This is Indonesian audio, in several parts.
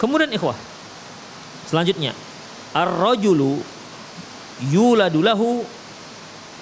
Kemudian ikhwah. Selanjutnya, ar-rajulu yuladu lahu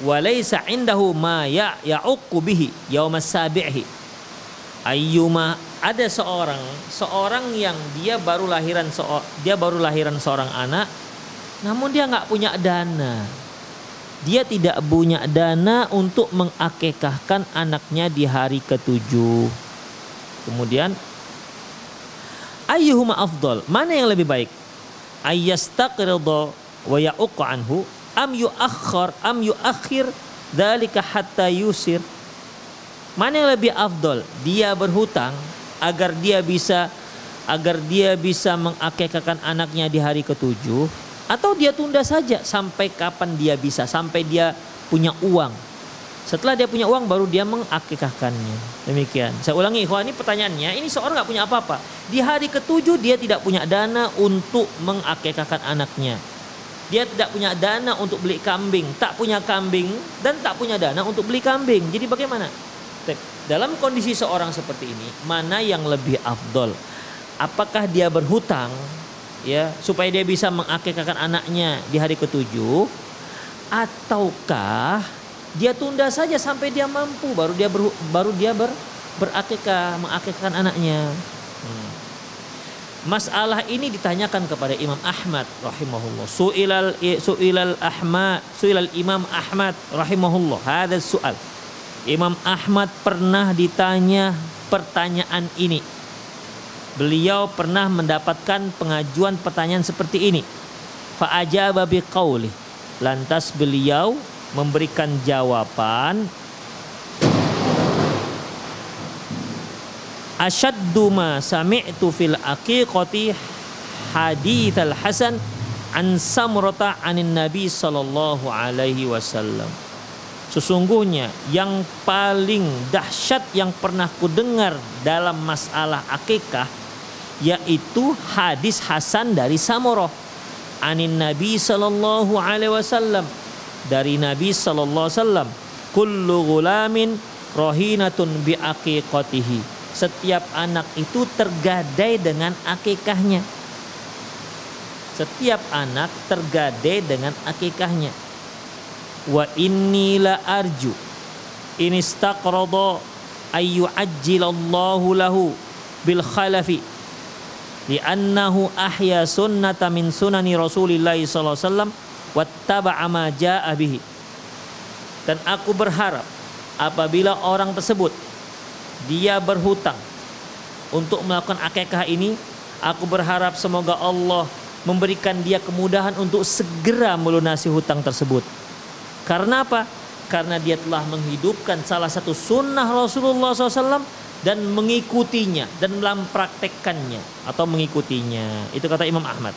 wa laysa indahu ma ya ya'uqqu bihi yaumas sabihi. Ayyuma ada seorang seorang yang dia baru lahiran dia baru lahiran seorang anak namun dia nggak punya dana. Dia tidak punya dana untuk mengakekahkan anaknya di hari ketujuh. Kemudian ayyuhuma afdal? Mana yang lebih baik? Ayyastaqridha wa ya'uqqa anhu am yuakhkhar am yuakhir dzalika hatta yusir. Mana yang lebih afdol dia berhutang agar dia bisa agar dia bisa mengakekahkan anaknya di hari ketujuh atau dia tunda saja sampai kapan dia bisa sampai dia punya uang setelah dia punya uang baru dia mengakikahkannya. Demikian. Saya ulangi ikhwan ini pertanyaannya, ini seorang nggak punya apa-apa. Di hari ketujuh dia tidak punya dana untuk mengakikahkan anaknya. Dia tidak punya dana untuk beli kambing, tak punya kambing dan tak punya dana untuk beli kambing. Jadi bagaimana? Dalam kondisi seorang seperti ini, mana yang lebih afdol? Apakah dia berhutang ya supaya dia bisa mengakikahkan anaknya di hari ketujuh ataukah dia tunda saja sampai dia mampu baru dia ber, baru dia ber, berakikah mengakikahkan anaknya. Hmm. Masalah ini ditanyakan kepada Imam Ahmad rahimahullah. Suilal suilal Ahmad, suilal Imam Ahmad rahimahullah. Hadza soal. Imam Ahmad pernah ditanya pertanyaan ini. Beliau pernah mendapatkan pengajuan pertanyaan seperti ini. Fa'ajaba biqauli. Lantas beliau memberikan jawaban. Asyaddu ma sami'tu fil aqiqati hadith al hasan an samrata anin nabi sallallahu alaihi wasallam. Sesungguhnya yang paling dahsyat yang pernah kudengar dalam masalah akikah yaitu hadis hasan dari Samurah anin nabi sallallahu alaihi wasallam dari Nabi sallallahu alaihi wasallam kullu gulamin rohinatun bi aqiqatihi setiap anak itu tergadai dengan akikahnya. Setiap anak tergadai dengan akikahnya. Wa inni la arju in istaqrada ayu ajjilallahu lahu bil khalafi li'annahu ahya sunnata min sunani rasulillahi sallallahu alaihi wasallam wattaba'a ma bihi. Dan aku berharap apabila orang tersebut dia berhutang untuk melakukan akikah ini, aku berharap semoga Allah memberikan dia kemudahan untuk segera melunasi hutang tersebut. Karena apa? Karena dia telah menghidupkan salah satu sunnah Rasulullah SAW dan mengikutinya dan mempraktekkannya atau mengikutinya. Itu kata Imam Ahmad.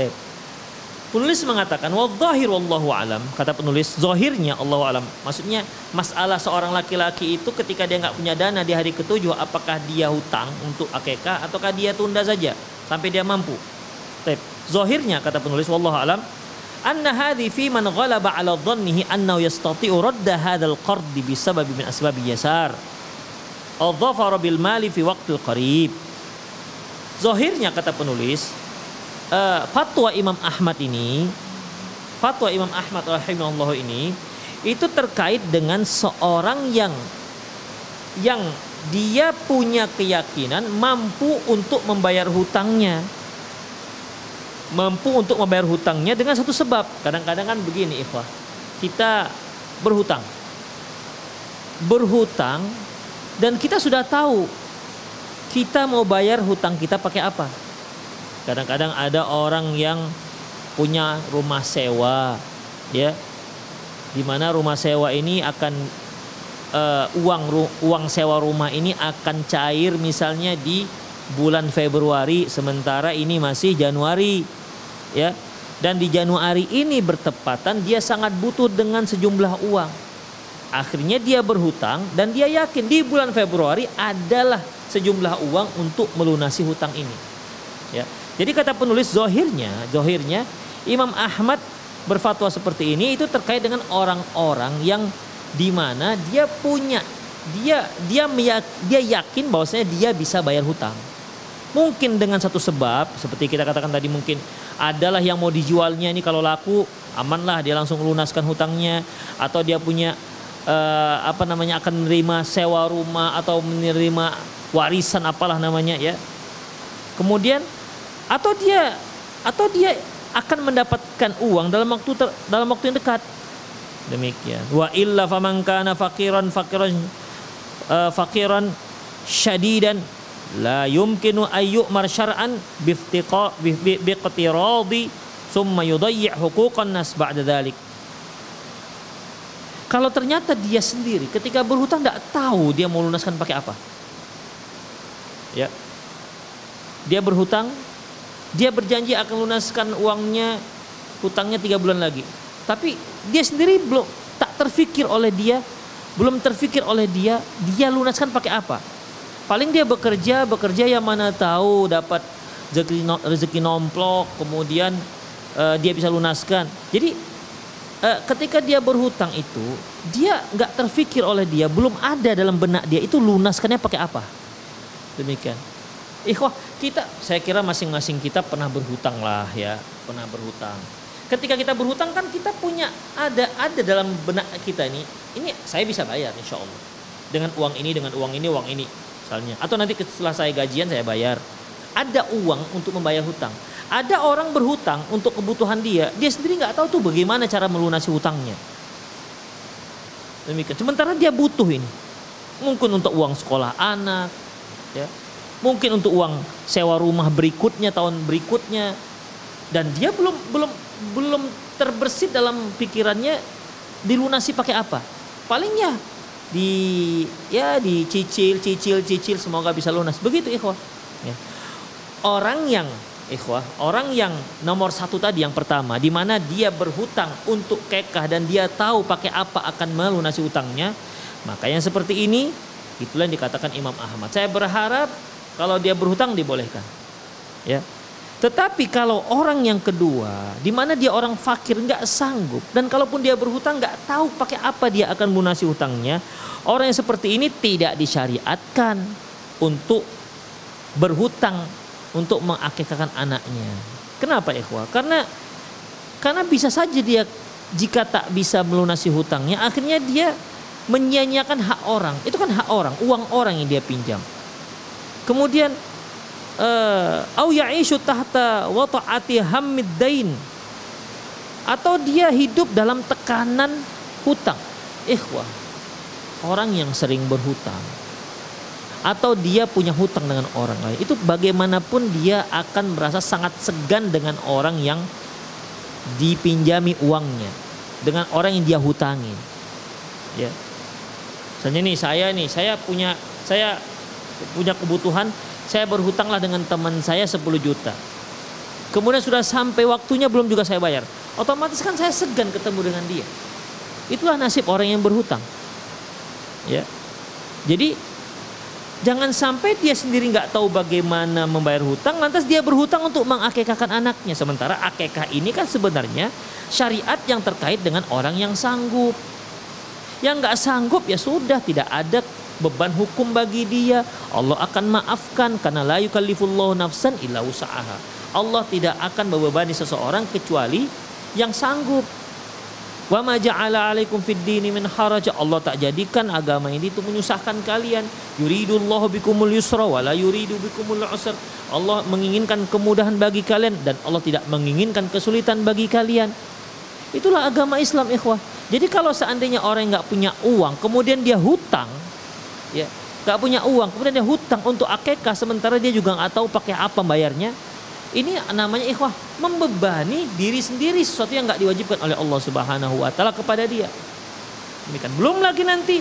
Baik. Penulis mengatakan wadhahir wallahu alam kata penulis zahirnya Allah alam maksudnya masalah seorang laki-laki itu ketika dia nggak punya dana di hari ketujuh apakah dia hutang untuk akekah ataukah dia tunda saja sampai dia mampu. Baik. Zahirnya kata penulis wallahu alam anna hadhi fi man ghalaba ala dhannihi annahu yastati'u radda hadzal qard bisabab min asbab yasar. Adhafara bil mali fi waqtil qarib. Zahirnya kata penulis uh, fatwa Imam Ahmad ini fatwa Imam Ahmad rahimahullah ini itu terkait dengan seorang yang yang dia punya keyakinan mampu untuk membayar hutangnya. Mampu untuk membayar hutangnya dengan satu sebab. Kadang-kadang kan begini ikhwah. Kita berhutang. Berhutang dan kita sudah tahu kita mau bayar hutang kita pakai apa Kadang-kadang ada orang yang punya rumah sewa, ya, di mana rumah sewa ini akan uh, uang uang sewa rumah ini akan cair misalnya di bulan Februari sementara ini masih Januari ya. Dan di Januari ini bertepatan dia sangat butuh dengan sejumlah uang. Akhirnya dia berhutang dan dia yakin di bulan Februari adalah sejumlah uang untuk melunasi hutang ini ya jadi kata penulis zohirnya zohirnya Imam Ahmad berfatwa seperti ini itu terkait dengan orang-orang yang di mana dia punya dia dia dia yakin bahwasanya dia bisa bayar hutang. Mungkin dengan satu sebab seperti kita katakan tadi mungkin adalah yang mau dijualnya ini kalau laku amanlah dia langsung lunaskan hutangnya atau dia punya uh, apa namanya akan menerima sewa rumah atau menerima warisan apalah namanya ya. Kemudian atau dia atau dia akan mendapatkan uang dalam waktu ter, dalam waktu yang dekat Demikian. Wa illa faman kana faqiran faqiran uh, faqiran syadidan la yumkinu ayyumar syar'an biftiqa biqtiradi summa yudayyi' huquqan nas ba'da dhalik. Kalau ternyata dia sendiri ketika berhutang tidak tahu dia mau lunaskan pakai apa. Ya. Dia berhutang, dia berjanji akan lunaskan uangnya hutangnya tiga bulan lagi tapi dia sendiri belum tak terfikir oleh dia, belum terfikir oleh dia, dia lunaskan pakai apa? Paling dia bekerja, bekerja yang mana tahu dapat rezeki, rezeki nomplok, kemudian uh, dia bisa lunaskan. Jadi uh, ketika dia berhutang itu, dia nggak terfikir oleh dia, belum ada dalam benak dia itu lunaskannya pakai apa. Demikian. Ikhwah, kita saya kira masing-masing kita pernah berhutang lah ya, pernah berhutang. Ketika kita berhutang kan kita punya ada ada dalam benak kita ini ini saya bisa bayar insya Allah. Dengan uang ini dengan uang ini uang ini misalnya. Atau nanti setelah saya gajian saya bayar. Ada uang untuk membayar hutang. Ada orang berhutang untuk kebutuhan dia dia sendiri nggak tahu tuh bagaimana cara melunasi hutangnya. Demikian. Sementara dia butuh ini. Mungkin untuk uang sekolah anak ya mungkin untuk uang sewa rumah berikutnya tahun berikutnya. Dan dia belum belum belum terbersit dalam pikirannya dilunasi pakai apa. Paling ya di ya dicicil cicil cicil semoga bisa lunas. Begitu ikhwah. Ya. orang yang ikhwah orang yang nomor satu tadi yang pertama di mana dia berhutang untuk kekah dan dia tahu pakai apa akan melunasi utangnya maka yang seperti ini itulah yang dikatakan Imam Ahmad. Saya berharap kalau dia berhutang dibolehkan ya tetapi kalau orang yang kedua, di mana dia orang fakir nggak sanggup dan kalaupun dia berhutang nggak tahu pakai apa dia akan lunasi hutangnya, orang yang seperti ini tidak disyariatkan untuk berhutang untuk mengakikahkan anaknya. Kenapa ikhwah? Karena karena bisa saja dia jika tak bisa melunasi hutangnya, akhirnya dia menyia-nyiakan hak orang. Itu kan hak orang, uang orang yang dia pinjam. Kemudian Eh, au ya'ishu tahta wata'ati hammid dain. Atau dia hidup dalam tekanan hutang. Ikhwah orang yang sering berhutang. Atau dia punya hutang dengan orang lain. Itu bagaimanapun dia akan merasa sangat segan dengan orang yang dipinjami uangnya. Dengan orang yang dia hutangin. Ya. Misalnya nih saya nih saya punya saya punya kebutuhan saya berhutanglah dengan teman saya 10 juta. Kemudian sudah sampai waktunya belum juga saya bayar. Otomatis kan saya segan ketemu dengan dia. Itulah nasib orang yang berhutang. Ya. Jadi jangan sampai dia sendiri nggak tahu bagaimana membayar hutang, lantas dia berhutang untuk mengakekahkan anaknya. Sementara akekah ini kan sebenarnya syariat yang terkait dengan orang yang sanggup. Yang nggak sanggup ya sudah tidak ada beban hukum bagi dia Allah akan maafkan karena la yukallifullahu nafsan illa usaha Allah tidak akan membebani seseorang kecuali yang sanggup. Wa ma ja'ala 'alaikum fid dini min haraj Allah tak jadikan agama ini itu menyusahkan kalian. Yuridullahu bikumul yusra wa la yuridu bikumul usra Allah menginginkan kemudahan bagi kalian dan Allah tidak menginginkan kesulitan bagi kalian. Itulah agama Islam ikhwah. Jadi kalau seandainya orang nggak punya uang kemudian dia hutang ya nggak punya uang kemudian dia hutang untuk akekah sementara dia juga nggak tahu pakai apa bayarnya ini namanya ikhwah membebani diri sendiri sesuatu yang nggak diwajibkan oleh Allah Subhanahu wa taala kepada dia. Demikian. Belum lagi nanti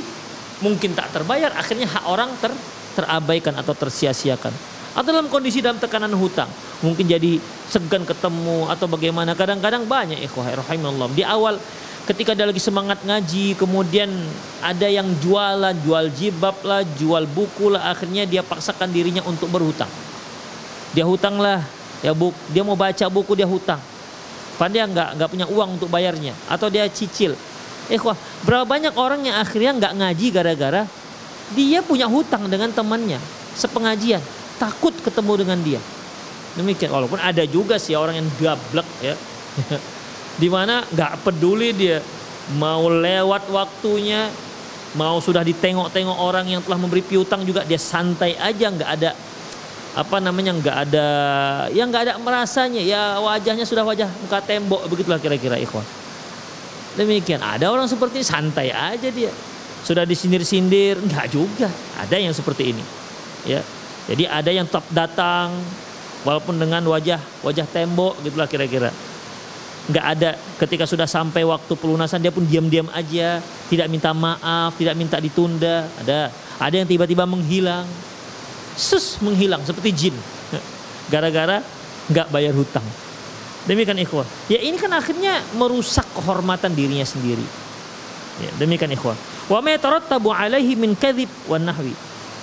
mungkin tak terbayar akhirnya hak orang ter terabaikan atau tersia-siakan. Atau dalam kondisi dalam tekanan hutang, mungkin jadi segan ketemu atau bagaimana. Kadang-kadang banyak ikhwah rahimallahu di awal ketika dia lagi semangat ngaji, kemudian ada yang jualan, jual jibab lah, jual buku lah, akhirnya dia paksakan dirinya untuk berhutang. Dia hutang lah, ya bu, dia mau baca buku dia hutang. Pandai nggak nggak punya uang untuk bayarnya, atau dia cicil. Eh, wah, berapa banyak orang yang akhirnya nggak ngaji gara-gara dia punya hutang dengan temannya sepengajian, takut ketemu dengan dia. Demikian, walaupun ada juga sih orang yang gablek ya, di mana nggak peduli dia mau lewat waktunya, mau sudah ditengok-tengok orang yang telah memberi piutang juga dia santai aja nggak ada apa namanya nggak ada yang nggak ada merasanya ya wajahnya sudah wajah muka tembok begitulah kira-kira ikhwan. Demikian ada orang seperti ini santai aja dia. Sudah disindir-sindir nggak juga ada yang seperti ini ya. Jadi ada yang tetap datang walaupun dengan wajah wajah tembok gitulah kira-kira nggak ada. Ketika sudah sampai waktu pelunasan dia pun diam-diam aja. Tidak minta maaf tidak minta ditunda. Ada. Ada yang tiba-tiba menghilang. Sus menghilang. Seperti jin. Gara-gara nggak bayar hutang. Demikian ikhwah. Ya ini kan akhirnya merusak kehormatan dirinya sendiri. Ya, demikian ikhwah. Wa yatarattabu alaihi min kadzib wan nahwi.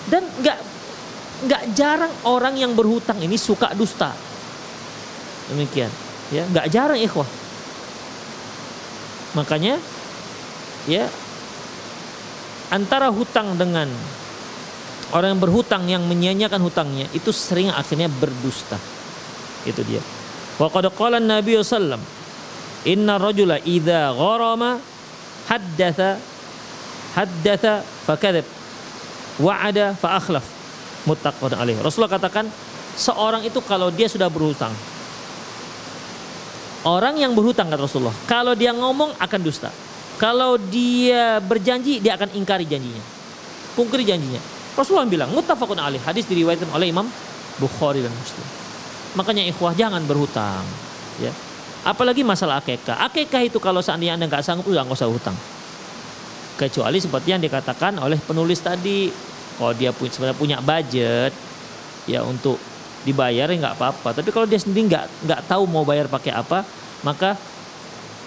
Dan nggak nggak jarang orang yang berhutang ini suka dusta. Demikian ya nggak jarang ikhwah makanya ya antara hutang dengan Orang yang berhutang yang menyia-nyiakan hutangnya itu sering akhirnya berdusta. Itu dia. Wa qad qala Nabi sallam Inna rajula idza gharama haddatha haddatha fakadzib wa'ada fa akhlaf muttaqun alaih. Rasulullah katakan seorang itu kalau dia sudah berhutang Orang yang berhutang kata Rasulullah, kalau dia ngomong akan dusta. Kalau dia berjanji, dia akan ingkari janjinya. Pungkiri janjinya. Rasulullah bilang muttafaqun alaih hadis diriwayatkan oleh Imam Bukhari dan Muslim. Makanya ikhwah jangan berhutang, ya. Apalagi masalah akekah. Akekah itu kalau seandainya anda nggak sanggup udah nggak usah hutang. Kecuali seperti yang dikatakan oleh penulis tadi, kalau dia punya sebenarnya punya budget, ya untuk dibayar ya nggak apa-apa. Tapi kalau dia sendiri nggak nggak tahu mau bayar pakai apa, maka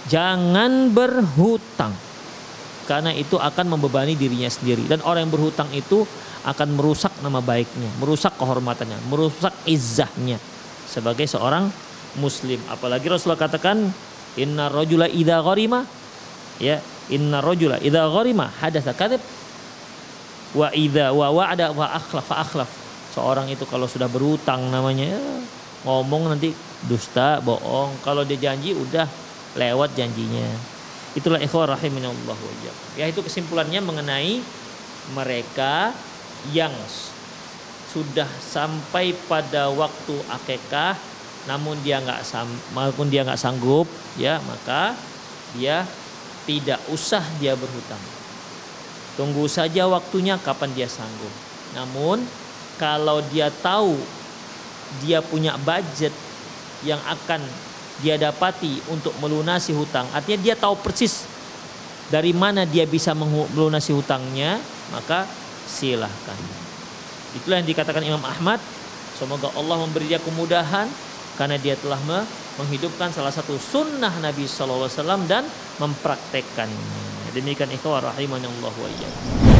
jangan berhutang karena itu akan membebani dirinya sendiri dan orang yang berhutang itu akan merusak nama baiknya, merusak kehormatannya, merusak izzahnya sebagai seorang muslim. Apalagi Rasulullah katakan inna rajula idza gharima ya inna rajula idza gharima hadatsa wa idza wa wa'ada wa akhlaf fa akhlaf. Seorang itu kalau sudah berutang namanya ya, ngomong nanti dusta, bohong. Kalau dia janji udah lewat janjinya. Itulah ikhwah rahiminallah Ya itu kesimpulannya mengenai mereka yang sudah sampai pada waktu akekah namun dia nggak maupun dia nggak sanggup ya maka dia tidak usah dia berhutang tunggu saja waktunya kapan dia sanggup namun kalau dia tahu dia punya budget yang akan dia dapati untuk melunasi hutang artinya dia tahu persis dari mana dia bisa melunasi hutangnya maka silahkan. Itulah yang dikatakan Imam Ahmad. Semoga Allah memberi dia kemudahan karena dia telah menghidupkan salah satu sunnah Nabi SAW dan mempraktekkannya. Demikian ikhwah rahimahnya Allah wa